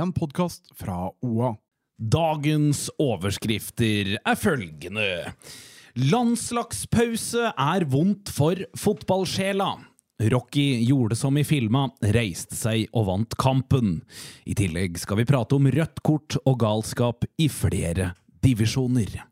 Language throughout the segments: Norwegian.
en podkast fra OA. Dagens overskrifter er følgende. Landslagspause er vondt for fotballsjela. Rocky gjorde som i filma, reiste seg og vant kampen. I tillegg skal vi prate om rødt kort og galskap i flere divisjoner.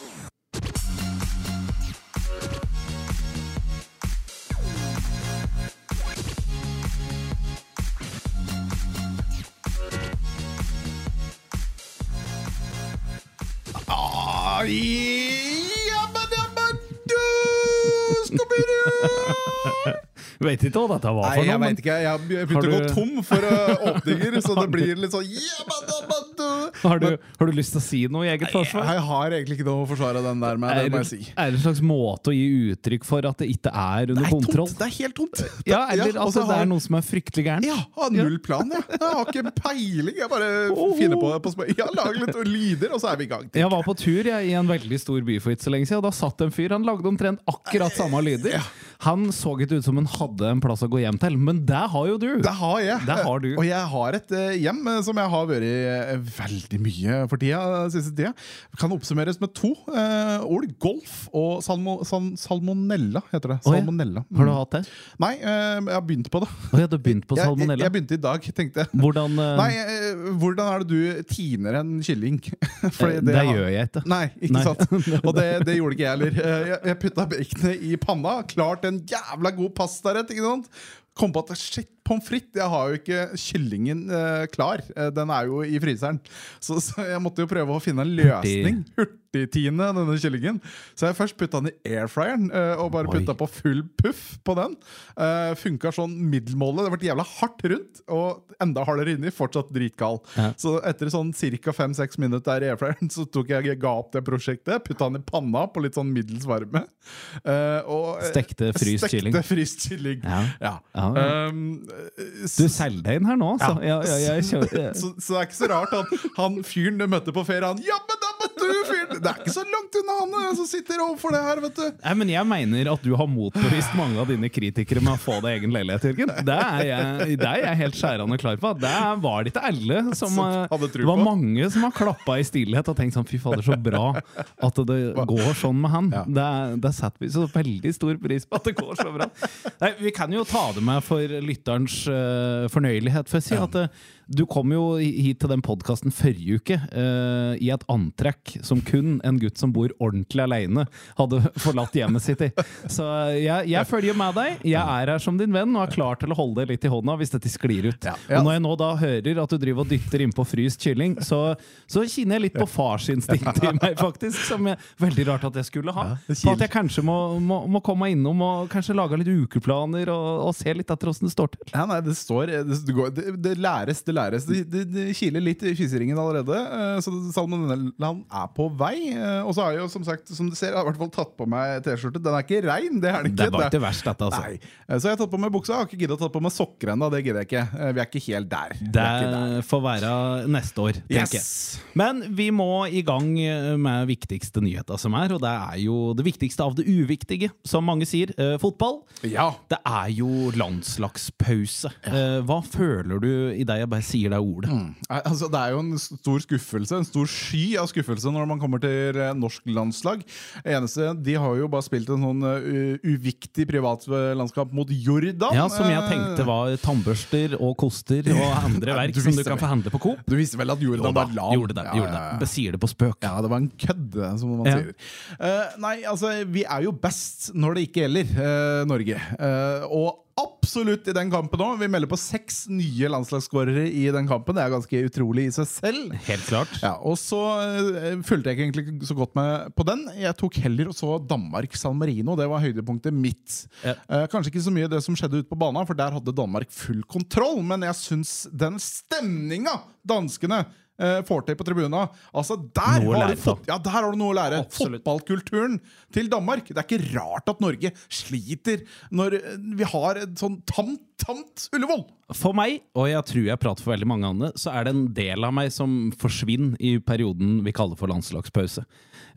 Vet ikke hva dette var Nei, for noe. jeg vet ikke. Jeg har begynt å gå du- tom for uh, åpninger, så det blir litt sånn du. Har du, har du lyst til å si noe i eget forsvar? Jeg har egentlig ikke noe å forsvare den der med, Er det må jeg si. er det en slags måte å gi uttrykk for at det ikke er under Det er kontroll? tomt. Det er helt tomt. Ja, eller Ja, altså, så det er noe som er fryktelig gærent? Ja, har null plan, jeg. Jeg har ikke peiling. Jeg bare finner på på spøy. Ja, lager litt lyder, og så er vi i gang. Jeg var på tur jeg, i en veldig stor by for ikke så lenge siden, og da satt en fyr. Han lagde omtrent akkurat samme lyder. Han så ikke ut som han hadde en plass å gå hjem til, men det har jo du! Det har jeg. Det har du. Og jeg har et eh, hjem eh, som jeg har vært i eh, veldig mye for tida. siste tida. Kan oppsummeres med to. Uh, ord. golf og salmo, sal, salmonella, heter det. Oi. Salmonella. Har du hatt det? Nei, uh, jeg har begynt på det. Oh, ja, du begynt på Jeg, jeg, jeg begynte i dag, tenkte jeg. Hvordan uh... Nei, hvordan er det du tiner en kylling? Fordi det, jeg gjør jeg ikke. Nei, ikke Nei. sant? Og det, det gjorde ikke jeg heller. Jeg, jeg putta baconet i panna, klart en jævla god pastarett. ikke? Kom på at shit, pommes frites Jeg har jo ikke kyllingen eh, klar. Eh, den er jo i fryseren. Så, så jeg måtte jo prøve å finne en løsning. Hurtigtine denne kyllingen. Så jeg først putta den i airfryeren eh, og bare putta på full puff på den. Uh, Funka sånn middelmålet. Det ble jævla hardt rundt, og enda hardere inni. Fortsatt dritgal. Ja. Så etter sånn ca. fem-seks minutter i airfryeren så tok jeg, ga opp det prosjektet. Putta den i panna på litt sånn middels varme. eh, og, eh, Stekte fryst kylling. Stekte fryst kylling. Ja. Ja. Ja, ja. Um, Du selger deg inn her nå, altså. Ja, ja, ja, så, så det er ikke så rart at han fyren du møtte på ferie, han Jammen, men du fyren! Det er ikke så langt unna han eh, som sitter overfor det her, vet du. Nei, men Jeg mener at du har motbevist mange av dine kritikere med å få deg egen leilighet, Jørgen. Det er jeg, det er jeg helt skjærende klar på. Det var det ikke alle som eh, Det var mange som har klappa i stillhet og tenkt sånn Fy fader, så bra at det går sånn med han. Ja. Det, det setter vi så veldig stor pris på at det går så bra. Nei, Vi kan jo ta det med for lytterens uh, fornøyelighet. For å si at uh, du kom jo hit til den podkasten forrige uke uh, i et antrekk som kun en gutt som bor ordentlig aleine, hadde forlatt hjemmet sitt i. Så jeg, jeg følger med deg. Jeg er her som din venn og er klar til å holde deg litt i hånda hvis dette sklir ut. Og når jeg nå da hører at du driver og dytter innpå fryst kylling, så, så kjenner jeg litt på farsinstinktet i meg, faktisk. Som er veldig rart at jeg skulle ha. på at jeg kanskje må, må, må komme innom og kanskje lage litt ukeplaner og, og se litt etter åssen det står til. Ja, nei, det står Det, det, går, det, det læres, det læres. Det, det, det kiler litt i fiseringen allerede. eh, Så salmonellaen er på vei. eh, Og så har jeg jo, som sagt, som du ser, jeg har i hvert fall tatt på meg T-skjorte. Den er ikke rein, det er den ikke. Det var ikke verst, dette, altså. Nei. Eh, Så jeg har tatt på meg buksa. Jeg har ikke giddet å ta på meg sokker ennå. Det gidder jeg ikke. Eh, Vi er ikke helt der. Det er der. får være neste år, tenker Yes. jeg. Men vi må i gang med viktigste nyheta som er, og det er jo det viktigste av det uviktige, som mange sier. Fotball. Ja. Det er jo landslagspause. Eh, hva føler du i deg jeg bare sier det ordet? Mm. Altså, det er jo en stor skuffelse, en stor sky av skuffelse når man kommer til eh, norsk landslag. Eneste, De har jo bare spilt en sånn eh, uviktig privatlandskap mot Jordan. Ja, Som jeg Eh, tenkte var tannbørster og koster og andre verk du som du kan vel. få handle på Coop. Du visste vel at Jordan var lav? gjorde det. Ja, gjorde ja. det. Sier det på spøk. Ja, det var en kødd, som man Ja. sier. Uh, nei, altså, vi er jo best når det ikke gjelder, uh, Norge. Uh, og absolutt i den kampen òg. Vi melder på seks nye landslagsskårere i den kampen. Det er ganske utrolig i seg selv. Helt klart. Ja, og så eh, fulgte jeg ikke egentlig så godt med på den. Jeg tok heller og så Danmark-San Marino. Det var høydepunktet mitt. Ja. Eh, kanskje ikke så mye det som skjedde ute på banen, for der hadde Danmark full kontroll. Men jeg syns den stemninga danskene får til på tribuna Altså, der har, lære du fått, ja, der har du noe å lære. Absolutt. Fotballkulturen til Danmark. Det er ikke rart at Norge sliter når eh, vi har et sånn tamt tamt Ullevål! For meg, og jeg tror jeg prater for veldig mange andre, så er det en del av meg som forsvinner i perioden vi kaller for landslagspause.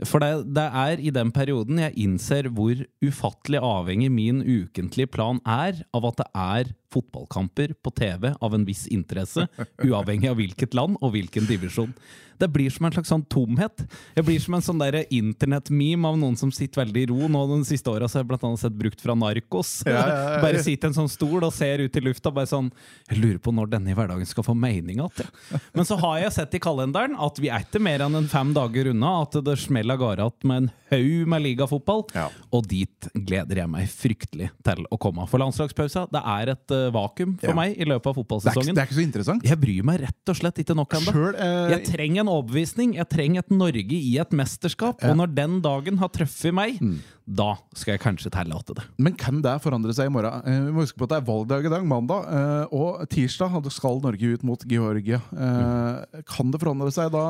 For det, det er i den perioden jeg innser hvor ufattelig avhengig min ukentlige plan er av at det er fotballkamper på TV av en viss interesse, uavhengig av hvilket land og hvilken divisjon. Det blir som en slags sånn tomhet. Jeg blir som en sånn internettmeme av noen som sitter veldig i ro. Nå De siste åra har jeg blant annet sett brukt fra Narkos. Ja, ja, ja. Bare sitter i en sånn stol og ser ut i lufta. Bare sånn Jeg lurer på når denne i hverdagen skal få mening igjen. Ja. Men så har jeg sett i kalenderen at vi er ikke mer enn en fem dager unna at det smeller av gårde igjen med en haug med ligafotball. Ja. Og dit gleder jeg meg fryktelig til å komme. For landslagspausa det er et uh, vakuum for Ja. meg i løpet av Det er, ikke, fotballsesongen. det er ikke så interessant. Jeg bryr meg rett og slett ikke nok ennå. Selv, eh, Jeg trenger en overbevisning. Jeg trenger et Norge i et mesterskap. Og når den dagen har truffet meg, Mm. Da skal jeg kanskje tillate det. Men kan det forandre seg i morgen? Eh, vi må huske på at det er valgdag i dag, mandag. Eh, og tirsdag skal Norge ut mot Georgia. Eh, kan det forandre seg da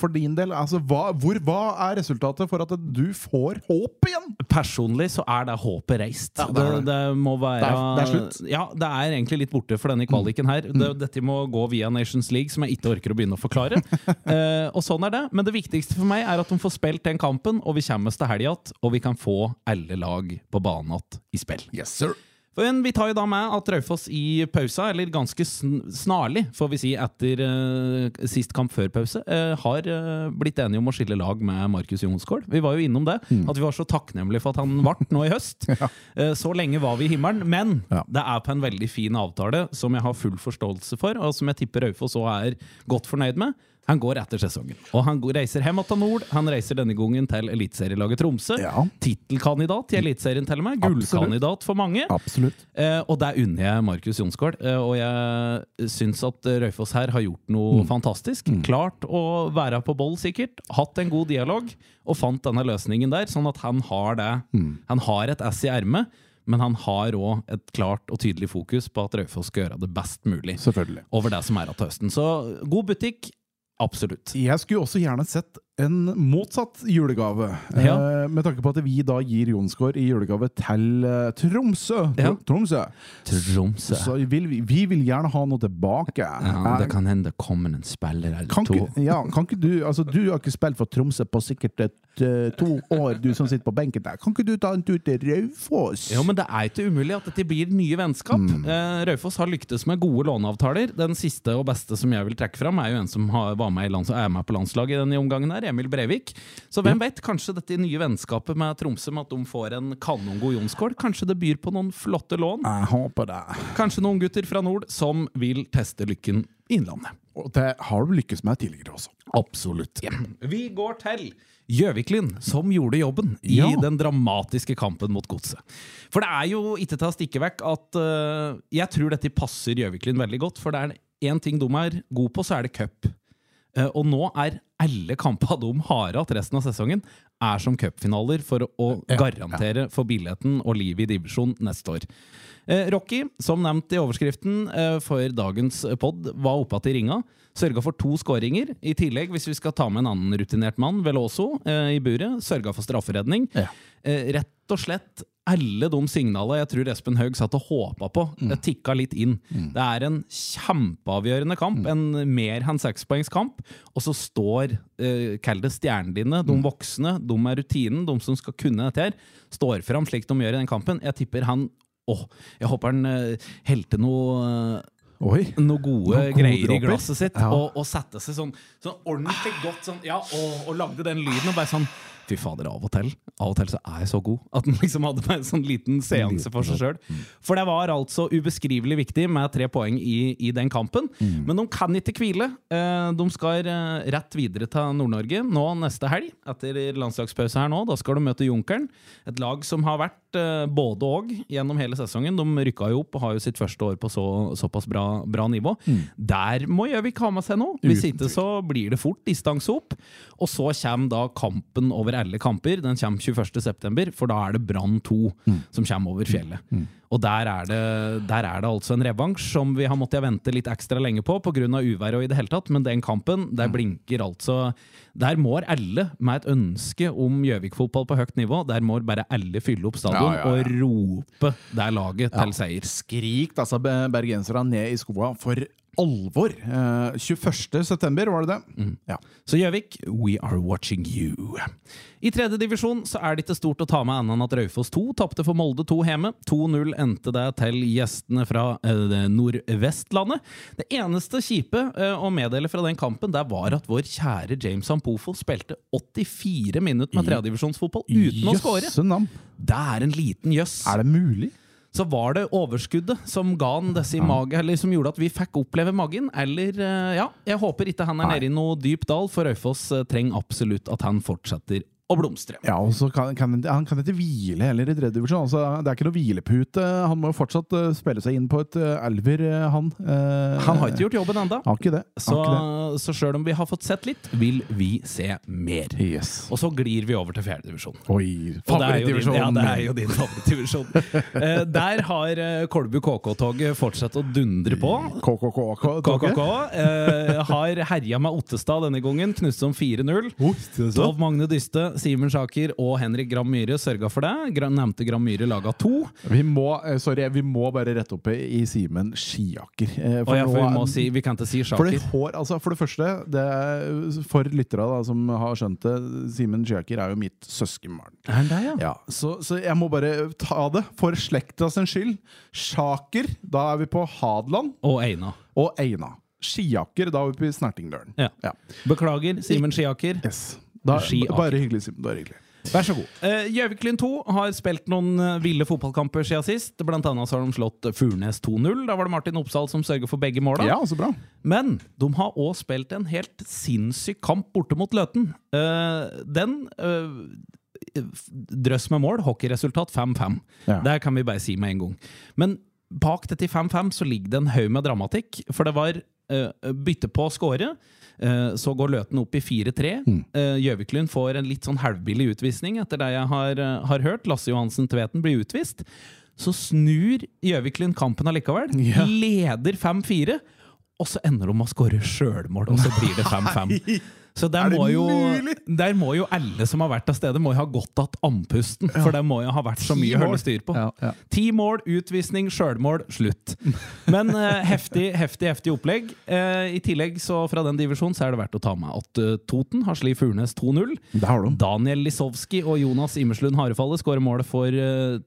for din del? Altså, hva, hvor, hva er resultatet for at du får håp igjen? Personlig så er det håpet reist. Ja, det det, må være Det er- det er slutt. Ja, det er egentlig litt borte for denne kvaliken her. Det, dette må gå via Nations League, som jeg ikke orker å begynne å forklare. Eh, og sånn er det. Men det viktigste for meg er at de får spilt den kampen, og vi kommer oss til helga igjen, og vi kan få alle lag på banen igjen i spill. Yes, sir. Men vi tar jo da med at Raufoss i pausa, eller ganske snarlig, får vi si, etter uh, sist kamp før pause, uh, har uh, blitt enige om å skille lag med Markus Jonsgaard. Vi var jo innom det, at vi var så takknemlige for at han ble nå i høst. Eh, så lenge var vi i himmelen. Men Ja. det er på en veldig fin avtale som jeg har full forståelse for, og som jeg tipper Raufoss òg er godt fornøyd med. Han går etter sesongen. Og han reiser hjem til nord. Han reiser denne gangen til eliteserielaget Tromsø. Ja. Tittelkandidat i Eliteserien, til og med. Gullkandidat for mange. Absolutt. Eh, og der unner jeg Markus Jonsgaard. Eh, og jeg syns at Røyfoss her har gjort noe fantastisk. Klart å være på boll, sikkert. Hatt en god dialog, og fant denne løsningen der. Sånn at han har det. Han har et ess i ermet, men han har òg et klart og tydelig fokus på at Raufoss skal gjøre det best mulig Selvfølgelig. over det som er av høsten. Så god butikk. Absolutt. Jeg skulle også gjerne sett en motsatt julegave. Ja. Eh, med tanke på at vi da gir Jonsgaard i julegave til eh, Tromsø. Ja. Tromsø. Tromsø. Så vil vi, vi vil gjerne ha noe tilbake. Ja, det Eh, kan hende det kommer en spiller eller kan to. ikke, ja, kan ikke du altså Du har ikke spilt for Tromsø på sikkert et, eh, to år, du som sitter på benken der. Kan ikke du ta en tur til Raufoss? Jo, men det er ikke umulig at dette blir nye vennskap. Eh, Raufoss har lyktes med gode låneavtaler. Den siste og beste som jeg vil trekke fram, er jo en som har, var med i lands, er med på landslaget i denne omgangen, her, Emil Brevik. Så hvem vet, kanskje dette nye vennskapet med Tromsø, med at de får en kanongod Jonskål, kanskje det byr på noen flotte lån? Jeg håper det. Kanskje noen gutter fra nord som vil teste lykken i Innlandet. Og det har du lykkes med tidligere også. Absolutt. Vi går til Gjøviklin, som gjorde jobben i Ja. den dramatiske kampen mot Godset. For det er jo ikke til å stikke vekk at uh, jeg tror dette passer Gjøviklin veldig godt. For det er én ting de er gode på, så er det cup. Uh, og nå er alle kampene de har hatt resten av sesongen, er som cupfinaler for å Ja, garantere for billetten og livet i divisjon neste år. Eh, Rocky, som nevnt i overskriften eh, for dagens pod, var oppe igjen i ringa. Sørga for to skåringer. I tillegg, hvis vi skal ta med en annen rutinert mann, Veloso, eh, i buret, sørga for strafferedning. Ja. Eh, rett og slett alle de signalene jeg tror Espen Haug satt og håpa på, det tikka litt inn. Det er en kjempeavgjørende kamp, en mer enn sekspoengskamp. Og så står, eh, kall det stjernene dine, de voksne, de med rutinen, de som skal kunne dette her, står fram slik de gjør i den kampen. Jeg tipper han Å, jeg håper han eh, helte noe eh, Oi. noe gode Noe greier i glasset sitt, Ja. og, og sette seg sånn, sånn ordentlig godt sånn, ja, og, og lagde den lyden, og bare sånn Fy fader, av og til Av og til så er jeg så god at den liksom hadde en sånn liten seanse for seg sjøl. For det var altså ubeskrivelig viktig med tre poeng i, i den kampen. Men de kan ikke hvile. Eh, De skal eh, rett videre til Nord-Norge nå neste helg, etter landslagspause her nå. Da skal de møte Junkeren, et lag som har vært eh, både og gjennom hele sesongen. De rykka jo opp og har jo sitt første år på så, såpass bra, bra nivå. Der må Gjøvik ha med seg noe. Hvis ikke så blir det fort distanse opp. Og så kommer da kampen over over alle kamper. Den kommer 21.9., for da er det Brann 2 som kommer over fjellet. Og der er, det, der er det altså en revansj som vi har måttet vente litt ekstra lenge på pga. uvær og i det hele tatt, men den kampen, der blinker altså Der må alle med et ønske om Gjøvik-fotball på høyt nivå, der må bare alle fylle opp stadion Ja, ja, ja. og rope det laget til seier. Skrik altså be- bergenserne ned i skoa for alvor. Eh, 21. september, var det det? Ja. Så Gjøvik, we are watching you. I tredje divisjon så er det ikke stort å ta med annet enn at Raufoss 2 tapte for Molde 2 hjemme. 2-0 endte det til gjestene fra eh, Nordvestlandet. Det eneste kjipe eh, å meddele fra den kampen der var at vår kjære James Ampofo spilte 84 minutter med tredjedivisjonsfotball uten å skåre. Det er en liten jøss. Er det mulig? Så var det overskuddet som ga han disse i mage, eller som gjorde at vi fikk oppleve magen, eller eh, Ja, jeg håper ikke han er nede i noe dyp dal, for Raufoss eh, trenger absolutt at han fortsetter å blomstre. Ja, og så kan, kan, Han kan ikke hvile heller i tredje divisjon. Altså, det er ikke noe hvilepute. Han må jo fortsatt uh, spille seg inn på et uh, elver, eh, han. Han har ikke gjort jobben ennå, så, så sjøl om vi har fått sett litt, vil vi se mer. Yes. Og så glir vi over til fjerdedivisjon. Oi, Og favorittdivisjon. Ja, det er jo din favorittdivisjon. Der har Kolbu KK-toget fortsatt å dundre på. KKK. KKK eh, har herja med Ottestad denne gangen, knuste om 4-0. Tov Magne Dyste, Simen Sjaker og Henrik Gram Myhre sørga for det. Gra nevnte Gram Myhre laga to. Vi må, eh, sorry, vi må bare rette opp i Simen Skiaker. For, ja, for vi, må si, vi kan ikke si For det, Sjaker. hår, altså for det første, det er, for lyttere da, som har skjønt det, Simen Skiaker er jo mitt søskenbarn. Ja? Ja, så, så jeg må bare ta det for slekta sin skyld. Sjaker, da er vi på Hadeland. Og Eina. Og Eina. Skiaker, da er vi på Snertingdølen. Ja. Ja. Beklager, Simen Skiaker. Yes. Da, bare hyggelig, Simen. Bare hyggelig. Vær så god. Eh, Gjøvik-Lyn 2 har spilt noen eh, ville fotballkamper siden sist. Blant annet så har de slått Furnes 2-0. Da var det Martin Oppsal som sørger for begge måla. Ja, så bra. Men de har òg spilt en helt sinnssyk kamp borte mot Løten. Eh, den Drøss med mål, hockeyresultat 5-5. Ja. Det kan vi bare si med en gang. Men bak dette 5-5 så ligger det en haug med dramatikk. For det var bytte på å score. Eh, så går Løten opp i 4-3. Gjøviklund mm. får en litt sånn halvbillig utvisning, etter det jeg har, eh, har hørt. Lasse Johansen Tveten blir utvist. Så snur Gjøviklund kampen allikevel. Ja. Leder 5-4. Og så ender de med å skåre sjølmål, og så blir det 5-5. Så der Er må, jo, der må jo alle som har vært av stedet, må jo ha godt att andpusten. For det må jo ha vært så mye å holde styr på. Ja, ja. Ti mål, utvisning, sjølmål, slutt. Men uh, heftig, heftig, heftig opplegg. Uh, I tillegg, så fra den divisjonen, så er det verdt å ta med at uh, Toten har slått Furnes 2-0. Det har de. Daniel Lisowski og Jonas Immerslund Harefalle skårer målet for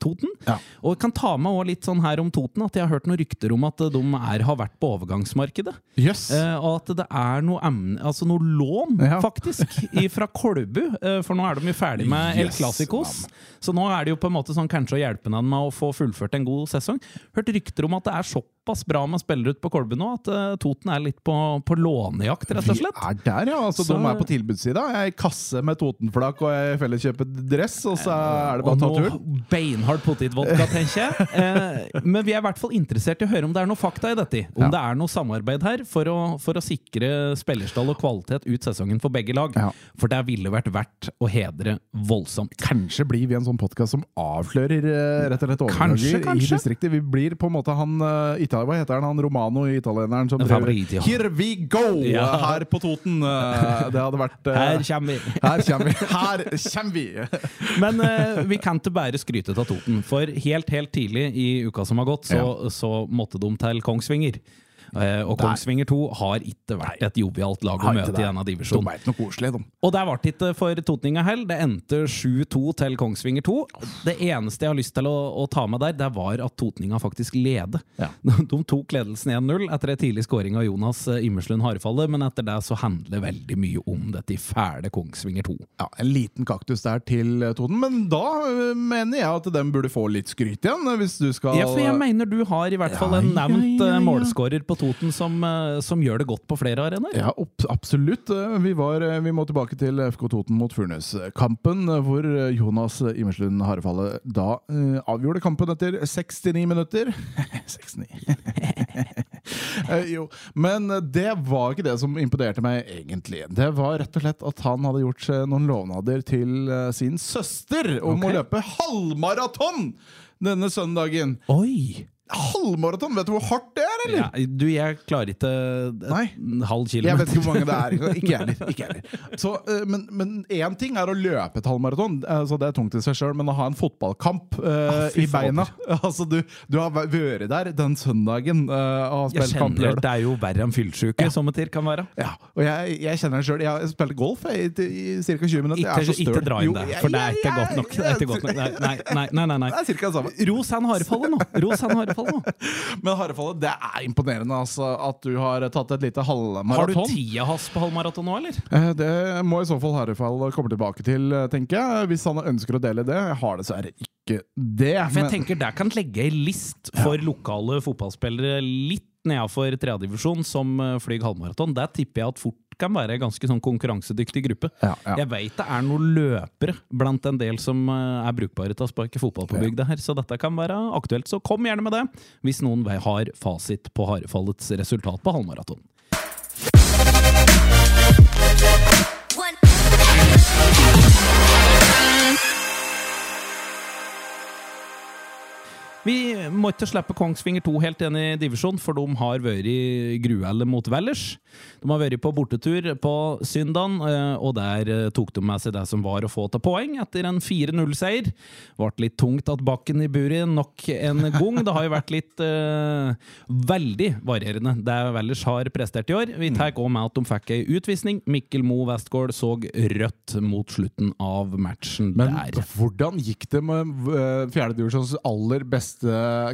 Toten. Ja. Og kan ta med også litt sånn her om Toten at jeg har hørt noen rykter om at de er, har vært på overgangsmarkedet. Yes. Og at det er noe, altså noe lån, Ja. faktisk, fra Kolbu. Eh, for nå er de jo ferdig med El Yes, Clasicos. Så nå er det jo på en måte sånn kanskje å hjelpe dem med å få fullført en god sesong. Hørt rykter om at det er såpass bra med spillere ute på Kolbu nå, at eh, Toten er litt på, på lånejakt, rett og slett. Vi er der, ja. Altså, Så- De er på tilbudssida. Jeg er i kasse med Totenflak og jeg felleskjøper dress, og så er det bare å ta Og turen. noe beinhard potetvodka, tenker jeg. Eh, men vi er i hvert fall interessert i å høre om det er noe fakta i dette. Om Ja. det er noe samarbeid her for å, for å sikre spillerstall og kvalitet ut sesongen for begge lag. Ja. For det ville vært verdt å hedre voldsomt. Kanskje blir vi en sånn podkast som avslører eh, rett og slett overganger i distriktet. Vi blir på en måte han uh, Italia, Hva heter han? Han Romano, italieneren som driver Fabrizio. Here we go! Ja. Her på Toten. Eh, det hadde vært eh, Her kommer vi! her kommer vi! Her kommer vi! Men uh, vi kan ikke bare skryte av Toten, for helt helt tidlig i uka som har gått, så, så måtte de til Kongsvinger. Eh, og Kongsvinger 2 har ikke vært et jovialt lag å møte i denne divisjonen. De noe koselig, de. Og der ble det ikke for totninga heller. Det endte 7-2 til Kongsvinger 2. Det eneste jeg har lyst til å, å ta med der, det var at totninga faktisk leder. Ja. De tok ledelsen 1-0 etter en tidlig skåring av Jonas eh, Immerslund Harefallet, men etter det så handler veldig mye om dette i fæle Kongsvinger 2. Ja, En liten kaktus der til eh, Toten, men da mener jeg at den burde få litt skryt igjen. Hvis du skal Ja, for jeg mener du har i hvert fall Ja, en ja, nevnt ja, eh, ja. målskårer på Toten som, eh, som gjør det godt på flere arenaer. Ja, absolutt. Eh, Vi, var, eh, vi må tilbake til FK Toten mot Furnes-kampen, hvor Jonas Imerslund Harefalle da eh, avgjorde kampen etter 69 minutter. 69. Eh, jo, men det var ikke det som imponerte meg egentlig. Det var rett og slett at han hadde gjort noen lovnader til sin søster om okay. å løpe halvmaraton denne søndagen. Oi! Halvmaraton, vet du hvor hardt det er, eller? Ja, du, jeg klarer ikke et Nei. halv Jeg vet ikke hvor mange det er. Ikke jeg heller. Ikke heller. Så, eh, men- én ting er å løpe et halvmaraton, altså, så det er tungt i seg sjøl, men å ha en fotballkamp uh, ah, i beina Altså, du, du har vært der den søndagen uh, Jeg kjenner. Det er jo verre enn fyllsjuke som en kan være. Ja, og jeg, jeg kjenner det sjøl. Jeg har spilt golf jeg, i, i ca. 20 minutter. Jeg er Ikke, støl. ikke dra inn det, for det er ikke godt nok. Det er ikke godt nok. Nei, nei, nei, nei, nei, nei. Det er cirka det samme. Ros han harefallet nå! Ros han harefallet nå. Men Harefallet, det er imponerende altså, at du har tatt et lite halvmaraton. Har du tida hans på halvmaraton nå, eller? Eh, Det må i så fall Harifal komme tilbake til, eh, tenker jeg. Hvis han ønsker å dele det. Jeg har dessverre ikke det. For jeg men- tenker Der kan legge ei list for lokale fotballspillere litt nedafor tredjedivisjon som eh, flyg halvmaraton. Der tipper jeg at fort kan være en ganske sånn konkurransedyktig gruppe. Ja, ja. Jeg veit det er noen løpere blant en del som eh, er brukbare til å sparke fotball på bygda her, så dette kan være aktuelt. Så kom gjerne med det, hvis noen har fasit på Harefallets resultat på halvmaraton. Vi må ikke slippe Kongsvinger 2 helt igjen i divisjon, for de har vært i gruelle mot Vellers. De har vært på bortetur på søndagen, eh, og der eh, tok de med seg det som var å få til poeng etter en 4-0-seier. Ble litt tungt at bakken i buret nok en gang. Det har jo vært litt uh, veldig varierende, det Vellers har prestert i år. Vi tar òg med at de fikk ei utvisning. Mikkel Mo Westgård så rødt mot slutten av matchen Men der. hvordan gikk det med uh, fjerdedivisjons aller beste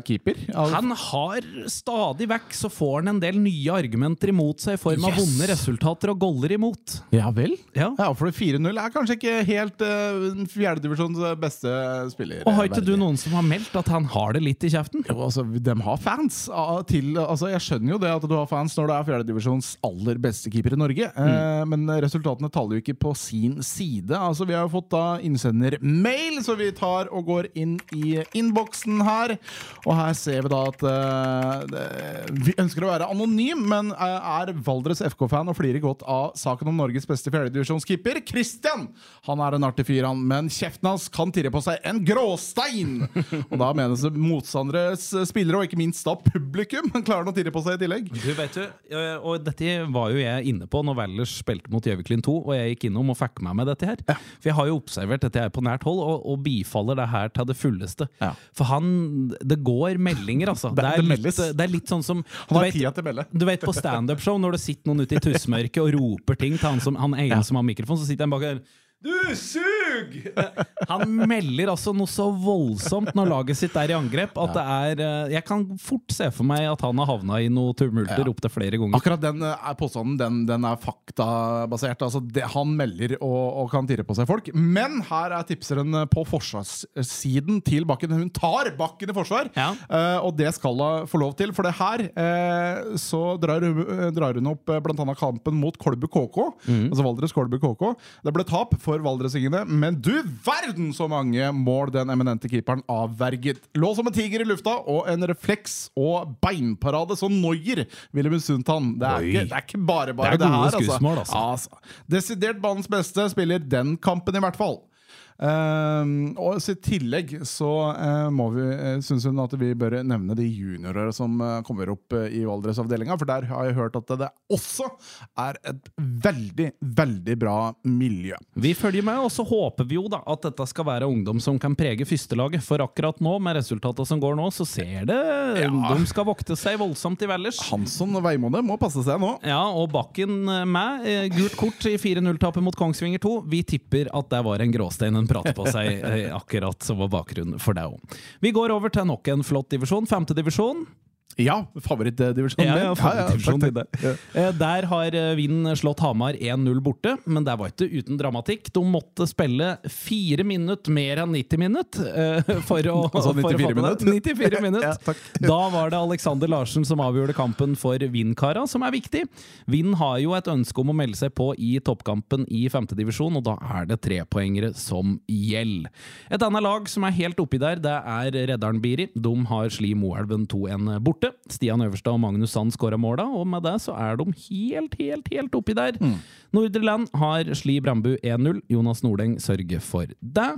keeper? Al- Han har stadig vekk så får han en del nye argumenter imot seg i form av Yes! vonde resultater og goller imot. Ja vel? Ja. Ja, for 4-0 er kanskje ikke helt uh, fjerdedivisjons beste spiller. Og har ikke du noen som har meldt at han har det litt i kjeften? Jo, altså, De har fans. ah, Til, altså, jeg skjønner jo det at du har fans når du er fjerdedivisjons aller beste keeper i Norge, eh, men resultatene taler jo ikke på sin side. Altså, Vi har jo fått da innsendermail, så vi tar og går inn i innboksen her. Og her ser vi da at uh, Vi ønsker å være anonym, men eh, er Valdres FK-fan og flirer godt av saken om Norges beste fjerdedivisjonskeeper. Christian! Han er en artig fyr, han, men kjeften hans kan tirre på seg en gråstein! Og da menes det motstanderes spillere, og ikke minst da publikum. Klarer han å tirre på seg i tillegg? Du vet jo, eh, og Dette var jo jeg inne på når Valdres spilte mot Gjøviklin 2, og jeg gikk innom og fikk med meg dette her. For jeg har jo observert dette her på nært hold, og, og bifaller det her til det fulleste. Ja. For han Det går meldinger, altså. Det- Det, det er, litt, det er litt sånn som Han har vet-. Du vet på standup-show når det sitter noen ute i tussmørket og roper ting til han, som, han ene som har mikrofon, så sitter han bak der Du sug! Han melder altså noe så voldsomt når laget sitt er i angrep, at det er eh, Jeg kan fort se for meg at han har havna i noe tumulter Ja. opptil flere ganger. Akkurat den eh, påstanden den, den er faktabasert. Altså det, han melder og, og kan tirre på seg folk. Men her er tipseren på forsvarssiden til Bakken. Hun tar Bakken i forsvar, Ja. eh, og det skal hun få lov til. For det her eh, så drar hun, eh, drar hun opp bl.a. kampen mot Kolbu KK. Altså Valdres Kolbu KK. Det ble tap for valdresingene, men du verden så mange mål den eminente keeperen avverget. Lå som en tiger i lufta, og en refleks og beinparade som Noyer ville misunt han. Det er, ikke, det er ikke bare bare Det er gode her, skussmål, altså. Altså. Desidert banens beste spiller den kampen, i hvert fall. Ehm, og I tillegg så uh, må vi, uh, syns hun at vi bør nevne de juniorer som uh, kommer opp uh, i Valdres-avdelinga. For der har jeg hørt at det også er et veldig, veldig bra miljø. Vi følger med, og så håper vi jo da at dette skal være ungdom som kan prege førstelaget. For akkurat nå, med resultatene som går nå, så ser det ungdom skal vokte seg voldsomt i Valdres. Hansson og Veimone må passe seg nå. Ja, og Bakken eh, med. eh, Gult kort i 4-0-tapet mot Kongsvinger 2. Vi tipper at det var en gråstein en prater på seg, eh, akkurat som var bakgrunnen for deg òg. Vi går over til nok en flott divisjon. Femte divisjon. Ja, favorittdivisjonen Ja, ja, favorittdivisjonen ja. Ja. Eh, Der har eh, Vind slått Hamar 1-0 borte, men det var ikke uten dramatikk. De måtte spille fire minutter mer enn 90 minutter eh, for å Altså for å 94 få med det. minutter? 94 minutter. Ja. Da var det Alexander Larsen som avgjorde kampen for Vind-kara, som er viktig. Vind har jo et ønske om å melde seg på i toppkampen i femtedivisjon, og da er det trepoengere som gjelder. Et annet lag som er helt oppi der, det er Reddaren Biri. De har Sli Moelven 2-1 borte. Borte. Stian Øverstad og Magnus Sand skåra måla, og med det så er de helt, helt, helt oppi der. Nordre Land har Sli Brambu 1-0. Jonas Nordeng sørger for det.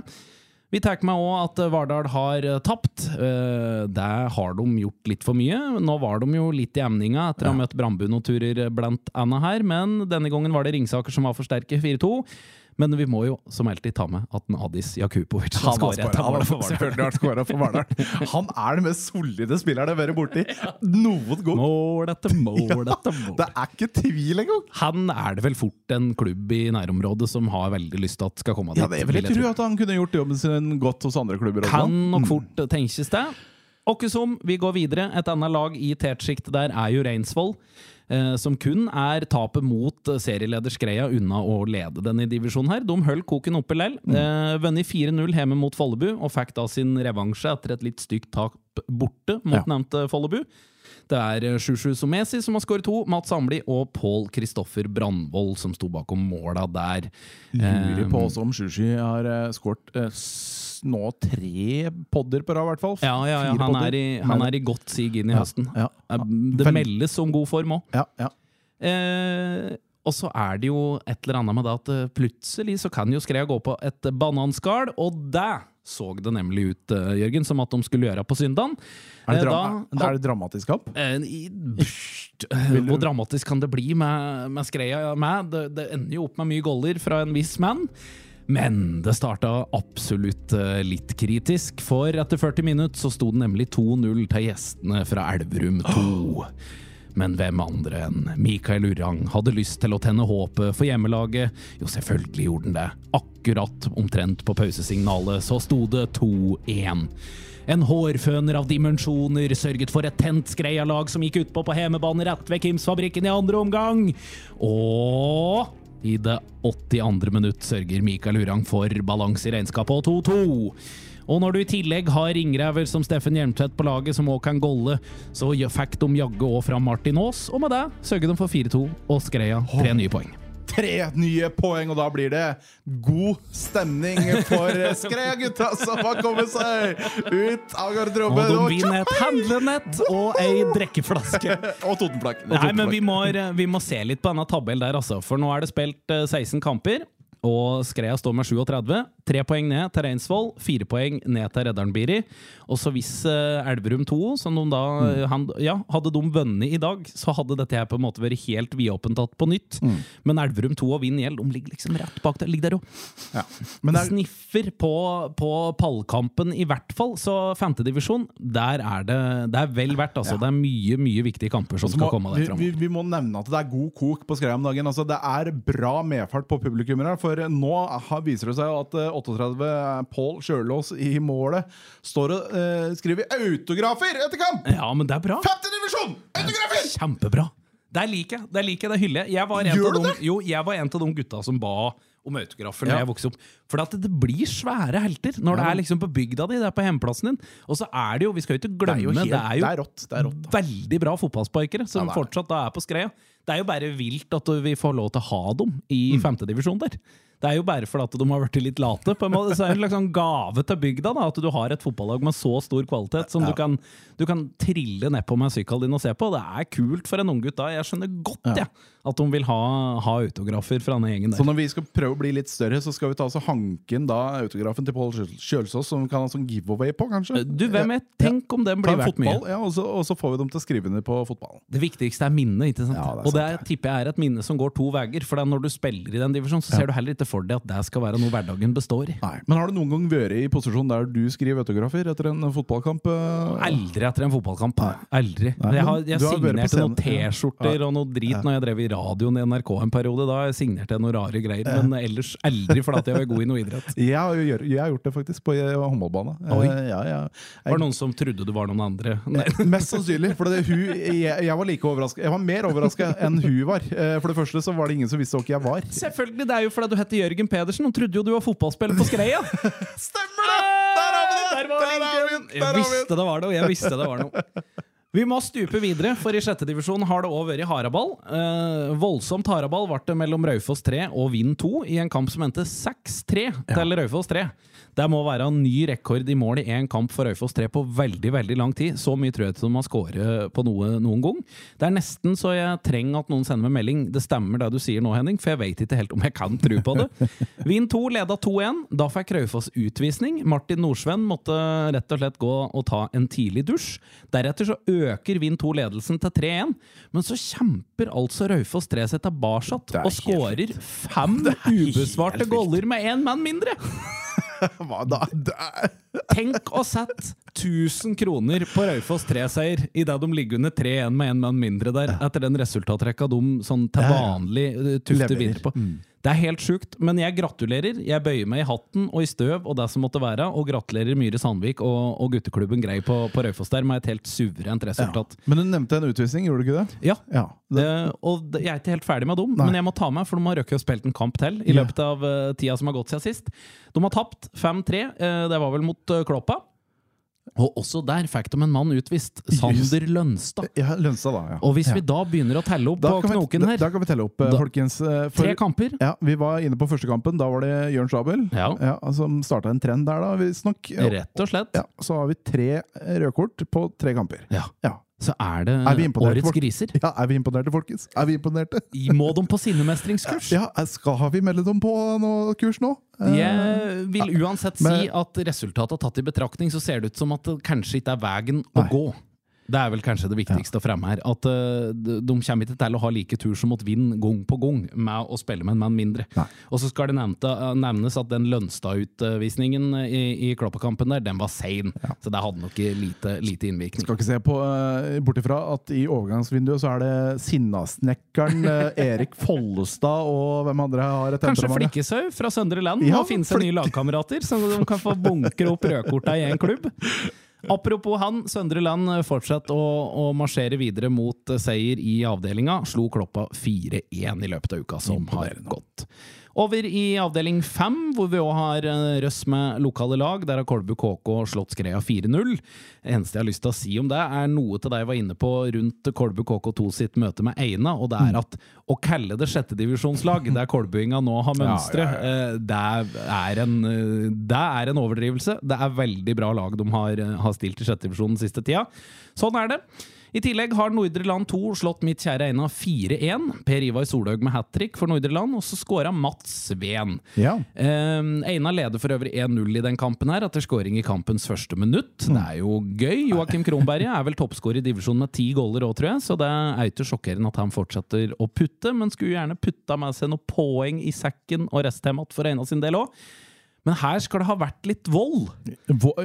Vi tar med òg at Vardal har eh, tapt. Det har de gjort litt for mye. Nå var de jo litt i emninga etter å ha møtt Brandbu noen turer blant annet her, men denne gangen var det Ringsaker som var for sterke 4-2. Men vi må jo som alltid ta med at Adis Jakubovic Han. Han. Han er den mest solide spilleren jeg har vært borti noen gang. Mål etter mål etter mål. Det er ikke tvil engang. Han er det vel fort en klubb i nærområdet som har veldig lyst til at skal komme dit. Ja, det vil jeg tro at han kunne gjort jobben sin godt hos andre klubber. Kan nok fort tenkes det. Åkkesom, vi går videre. Et annet lag i tetsjiktet der er jo Reinsvoll. Eh, som kun er tapet mot eh, serieleder Skreia unna å lede denne divisjonen. her. De holdt koken oppe lell. Eh, Vunnet 4-0 hjemme mot Follebu, og fikk da sin revansje etter et litt stygt tap borte mot Ja. nevnte Follebu. Det er Sjusju Shushu Somesi som har skåret to, Mats Samli og Pål Kristoffer Brandvold som sto bakom måla der. Lurer på Eh, også om Sjusju har skåret eh, nå tre podder på rad, i hvert fall. Ja, ja, ja. Han, er i, han er i godt sig inn i høsten. ja. Eh, Det meldes om god form òg. Ja, ja. Eh, og så er det jo et eller annet med det at eh, plutselig så kan jo Skrea gå på et bananskall, og det så det nemlig ut, eh, Jørgen, som at de skulle gjøre på søndagen. Er, er det dramatisk kamp? Hvor dramatisk kan det bli med, med Skreia med? Det, det ender jo opp med mye goller fra en viss mann. Men det starta absolutt eh, litt kritisk, for etter 40 minutter så sto det nemlig 2-0 til gjestene fra Elverum 2. Men hvem andre enn Mikael Urang hadde lyst til å tenne håpet for hjemmelaget? Jo, selvfølgelig gjorde han det. Akkurat omtrent på pausesignalet så sto det 2-1. En hårføner av dimensjoner sørget for et tent Skreia-lag som gikk utpå på hjemmebane rett ved Kims-fabrikken i andre omgang. Og i det 82. minutt sørger Mikael Urang for balanse i regnskapet og 2-2. Og når du i tillegg har ringrever som Steffen Hjelmtvedt på laget, som òg kan golle, så fikk de jaggu òg fram Martin Aas, og med det sørger de for 4-2 og Skreia tre nye poeng. Tre nye poeng, og da blir det god stemning for Skreia-gutta som har kommet seg ut av Og garderoben. de Og, vinner et handlenett og ei drikkeflaske. og Totenplakk. Nei, men vi må, vi må se litt på denne tabellen der, altså. For nå er det spilt eh, 16 kamper. Og Skreia står med 37. Tre poeng ned til Reinsvoll, fire poeng ned til Redderen Biri. Og så hvis uh, Elverum 2, som de da Mm. han, Ja, hadde de vunnet i dag, så hadde dette her på en måte vært helt vidåpent på nytt. Mm. Men Elverum 2 og Vind Gjeld, de ligger liksom rett bak der. Ligger der jo. Ja. Men det er, sniffer på, på pallkampen, i hvert fall. Så femtedivisjon, der er det Det er vel verdt, altså. Det er mye, mye viktige kamper som må, skal komme vi, der vi, framover. vi må nevne at det er god kok på Skreia om dagen. Altså, det er bra medfart på publikummet her. For nå viser det seg at eh, 38 Pål Sjølås i målet står og eh, skriver autografer etter kamp! Ja, men det er bra. Femte divisjon! Autografer! Kjempebra. Det liker jeg. Det liker jeg, det hyller jeg. Jeg var en av de, jo, jeg var en av de gutta som ba om autografer Når Ja. jeg vokste opp. For at det blir svære helter når det er liksom på bygda di, det er på hjemplassen din. Og så er det jo, vi skal jo ikke Det er jo, glemme, helt, det er jo, det er rått. Det er rått. veldig bra fotballsparkere som Ja, er fortsatt da er på Skreia. Det er jo bare vilt at vi får lov til å ha dem i Mm. femtedivisjon der. Det er jo bare fordi at de har blitt litt late. på en måte. Så er det en sånn gave til bygda da, at du har et fotballag med så stor kvalitet som Ja. du, kan, du kan trille nedpå med sykkelen din og se på. Det er kult for en unggutt da. Jeg skjønner godt Ja. Ja, at de vil ha, ha autografer fra denne gjengen der. Så når vi skal prøve å bli litt større, så skal vi ta oss hanke inn da autografen til Pål Kjølsås, som vi kan ha sånn giveaway på, kanskje? Du, hvem vet? Tenk om den blir verdt mye. ja, og, så, og så får vi dem til å skrive under på fotballen. Det viktigste er minnet. ikke sant? Det er og det er, tipper jeg er et minne som går to veier. For når du spiller i den divisjonen, så ser du heller ikke for deg at det skal være noe hverdagen består i. Nei. Men har du noen gang vært i posisjon der du skriver autografer etter en fotballkamp? eh? Aldri etter en fotballkamp. Aldri. Nei, jeg har, jeg signerte noen. T-skjorter og noe drit når jeg drev i radioen i NRK en periode. Da signerte jeg noen rare greier, men ellers aldri fordi jeg var god i noe idrett. Jeg har, jeg har gjort det faktisk på eh, håndballbane. Oi. Eh, Ja, ja. Var det noen som trodde du var noen andre? Mest sannsynlig. For det, hun, jeg, jeg var like overraska Jeg var mer overraska enn hun var. For det første så var det ingen som visste hvem jeg var. Selvfølgelig, det er jo fordi du heter Jørgen Pedersen Han trodde jo du var fotballspiller på Skreia! Stemmer det! Der har vi det! Der var Der har vi! Der Jeg har vi den! visste det var noe. Jeg visste det var noe. Vi må stupe videre, for i sjette divisjon har det òg vært haraball. Eh, voldsomt haraball ble det mellom Raufoss 3 og Vind 2 i en kamp som endte 6-3 til Raufoss 3. Det må være en ny rekord i mål i én kamp for Raufoss 3 på veldig veldig lang tid. Så mye tror jeg ikke de har skåret på noe noen gang. Det er nesten så jeg trenger at noen sender meg melding. Det stemmer det du sier nå, Henning, for jeg vet ikke helt om jeg kan tro på det. Vind 2 leda 2-1. Da fikk Raufoss utvisning. Martin Nordsven måtte rett og slett gå og ta en tidlig dusj. Deretter så øker Vind 2 ledelsen til 3-1, men så kjemper altså Raufoss 3 seg tilbake er og skårer fem ubesvarte goller med én mann mindre! Hva da? Tenk å sette 1000 kroner på Raufoss 3-seier idet de ligger under 3-1 med én mann mindre der, etter den resultatrekka de sånn til vanlig eh, tufter videre på. Det er helt sjukt, men jeg gratulerer. Jeg bøyer meg i hatten og i støv og det som måtte være, og gratulerer Myhre Sandvik og, og gutteklubben Grei på, på Raufoss der med et helt suverent resultat. Men du nevnte en utvisning, gjorde du ikke det? Ja. Ja. Det, og jeg er ikke helt ferdig med dem, Nei. men jeg må ta meg, for de har røkket og spilt en kamp til i løpet av eh, tida som har gått siden sist. De har tapt 5-3. eh, det var vel mot eh, Kloppa. Og også der fikk de en mann utvist. Sander Lønstad. ja, Lønstad, da. Ja. Og hvis ja. vi da begynner å telle opp da på knoken da, her da kan vi telle opp, eh, Da- folkens. eh, for- Tre kamper. Ja, Vi var inne på første kampen. Da var det Jørn Schabel Ja. som starta en trend der, da, visstnok. Ja. Rett og slett. Ja, så har vi tre røde kort på tre kamper. Ja. Ja. Så er det Er årets folk? griser. ja, Er vi imponerte, folkens? Er vi imponerte? Må de på sinnemestringskurs? Ja, skal vi melde dem på noe kurs nå? Eh, Jeg vil uansett si at resultatet tatt i betraktning, så ser det ut som at det kanskje ikke er veien å gå. Det er vel kanskje det viktigste å fremme her. At uh, de de kommer ikke til å ha like tur som mot Vind gang på gang med å spille med en mann mindre. Nei. Og så skal det nevnte, nevnes at den Lønstad-utvisningen i, i Kloppekampen der, den var sein. Så det hadde nok lite, lite innvirkning. Skal ikke se på, uh, bort ifra at i overgangsvinduet så er det Sinnasnekkeren uh, Erik Follestad og hvem andre har et Kanskje? Flikkeshaug fra Søndre Land Ja, Nå finnes det nye lagkamerater, så de kan få bunkre opp rødkorta i én klubb. Apropos han, Søndre Land fortsatt å, å marsjere videre mot eh, seier i avdelinga. Slo Kloppa 4-1 i løpet av uka som har gått. Over i avdeling fem, hvor vi òg har eh, røss med lokale lag. Der har Kolbu KK slått Skreia 4-0. Eneste jeg har lyst til å si om det, er noe til deg jeg var inne på rundt Kolbu KK2 sitt møte med Eina, og det er at å kalle det sjettedivisjonslag, der kolbuinga nå har mønstre, Ja, ja, ja. det er, en, eh, det er en overdrivelse. Det er veldig bra lag de har, eh, har stilt i sjettedivisjonen siste tida. Sånn er det. I tillegg har Nordre Land 2 slått mitt kjære Eina 4-1. Per Ivar Solhaug med hat trick for Nordre Land, og så skåra Mats Sveen. Ja. Eh, Eina leder for øvrig 1-0 i den kampen her, etter skåring i kampens første minutt. Det er jo gøy. Joakim Kronberget er vel toppskårer i divisjonen med ti goller òg, tror jeg, så det er ikke sjokkerende at han fortsetter å putte, men skulle gjerne putta med seg noen poeng i sekken og resten igjen for Eina sin del òg. Men her skal det ha vært litt vold.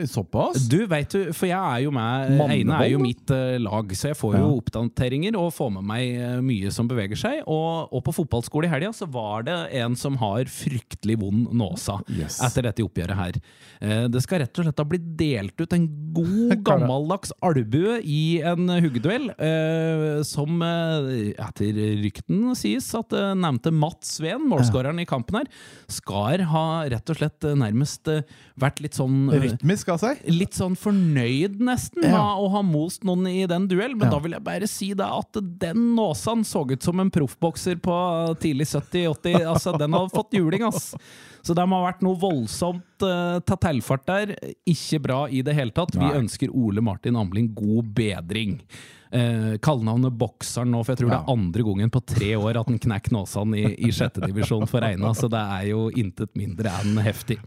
Såpass? Du, vet du, for jeg er jo med Eine er jo mitt eh, lag, så jeg får jo Ja. oppdateringer og får med meg eh, mye som beveger seg. Og, og på fotballskole i helga så var det en som har fryktelig vond nåsa Yes. etter dette oppgjøret her. Eh, det skal rett og slett ha blitt delt ut en god, gammeldags albue i en huggeduell, eh, som eh, etter rykten sies at eh, nevnte Mats Sveen, målskåreren i kampen her, skal ha rett og slett eh, nærmest eh, vært litt sånn eh, Rytmisk av seg? litt sånn fornøyd nesten Ja. med å ha most noen i den duell, men Ja. da vil jeg bare si det at den Nåsan så ut som en proffbokser på tidlig 70-80. Altså, den hadde fått juling, ass. Så det må ha vært noe voldsomt uh, ta tilfart der. Ikke bra i det hele tatt. Vi Nei. ønsker Ole Martin Amling god bedring. Uh, Kallenavnet Bokseren nå, for jeg tror det er andre gangen på tre år at han knekker Nåsan i, i sjette divisjon for Eina, så det er jo intet mindre enn heftig.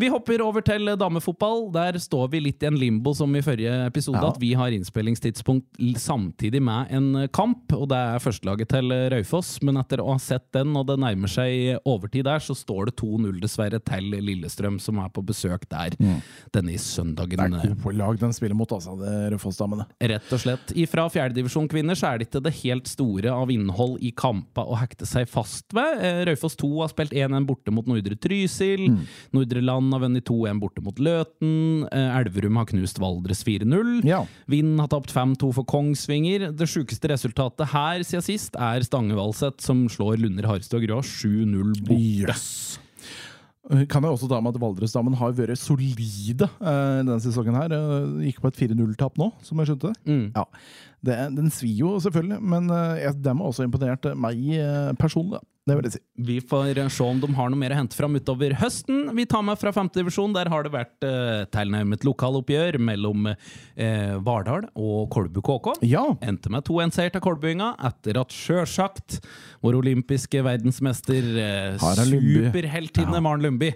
Vi hopper over til damefotball. Der står vi litt i en limbo som i forrige episode. Ja. At vi har innspillingstidspunkt samtidig med en kamp, og det er førstelaget til Raufoss. Men etter å ha sett den, og det nærmer seg overtid der, så står det 2-0 dessverre til Lillestrøm, som er på besøk der denne Det søndagen. er gode lag den spiller mot, altså, det Raufoss-damene. Rett og slett. Fra fjerdedivisjon kvinner så er det ikke det helt store av innhold i kampa å hekte seg fast ved. Eh, Raufoss 2 har spilt 1-1 borte mot Nordre Trysil. Mm. Nordre Land har vunnet 2-1 borte mot Løten. Eh, Elverum har knust Valdres 4-0. Ja. Vind har tapt 5-2 for Kongsvinger. Det sjukeste resultatet her siden sist er Stange Valseth, som slår Lunder Harstad og Grå 7-0 borte. Yes. Kan jeg også ta med at Valdresdamen har vært solide eh, denne sesongen. her Eh, Gikk på et 4-0-tap nå, som jeg skjønte. Mm. Ja, det, Den svir jo selvfølgelig, men eh, jeg- dem har også imponert meg eh, personlig. Det vil jeg si. Vi får eh, se om de har noe mer å hente fram utover høsten. Vi tar med fra femtedivisjon. Der har det vært eh, tilnærmet lokaloppgjør mellom eh, Vardal og Kolbu KK. Ja, Endte med 2-1-seier til kolbuinga, etter at sjølsagt vår olympiske verdensmester, eh, superheltinne ja. Maren Lundby,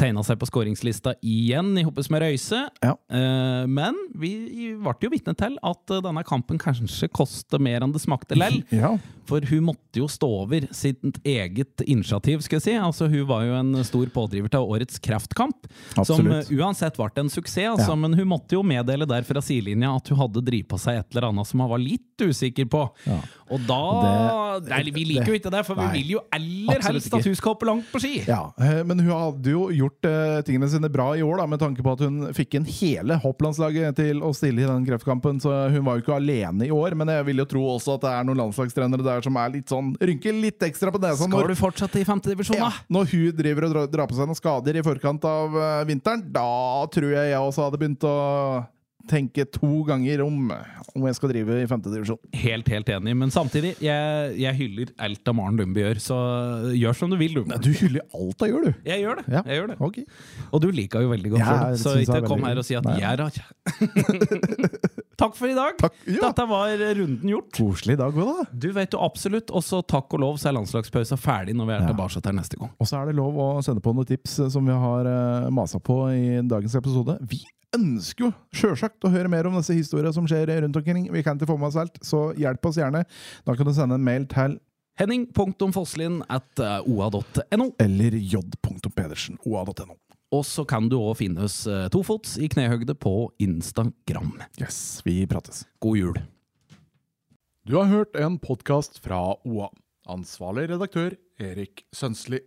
tegna seg på skåringslista igjen i hoppes med Røise. Ja. Uh, men vi ble jo vitne til at eh, denne kampen kanskje koster mer enn det smakte lell. ja. For hun måtte jo stå over sitt eget initiativ, skal jeg si. Altså, hun var jo en stor pådriver til årets Kraftkamp, som Absolutt. som uansett ble en suksess. Altså, Ja. Men hun måtte jo meddele der fra sidelinja at hun hadde drevet på seg et eller annet som hun var litt usikker på. Ja. Og da Det- Nei, vi liker jo ikke det, for Nei. vi vil jo aller helst at hun skal hoppe langt på ski. Ja, eh, Men hun hadde jo gjort uh, tingene sine bra i år, da, med tanke på at hun fikk inn hele hopplandslaget til å stille i den kreftkampen. Så hun var jo ikke alene i år, men jeg vil jo tro også at det er noen landslagstrenere der som er litt sånn rynker litt ekstra på nesa. Skal du fortsette i femtedivisjon, ja, da? når hun driver og drar, drar på seg noen skader i forkant av eh, vinteren, da tror jeg jeg også hadde begynt å tenke to ganger om om jeg skal drive i femtedivisjon. Helt, helt enig. Men samtidig, jeg, jeg hyller alt av Maren Lundby gjør, så gjør som du vil, du. Du hyller alt hun gjør, du. Jeg gjør det. Ja. Jeg gjør det. Okay. Og du liker jo veldig godt Ja, så ikke kom her og si at Nei. jeg er Takk for i dag. Takk. Ja. Dette var runden gjort. Koselig dag òg, da. Du vet jo absolutt, også takk og lov, så er landslagspausen ferdig når vi er Ja. tilbake her neste gang. Og så er det lov å sende på noen tips eh, som vi har uh, masa på i dagens episode. Vi ønsker jo sjølsagt å høre mer om disse historiene som skjer rundt omkring. Vi kan ikke få med oss alt, så hjelp oss gjerne. Da kan du sende en mail til Henning.fosslin at oa.no. eller j.pedersen.oa.no. Og så kan du òg finne oss eh, tofots i knehøgde på Instagram. Yes, vi prates. God jul. Du har hørt en podkast fra OA. Ansvarlig redaktør Erik Sønsli.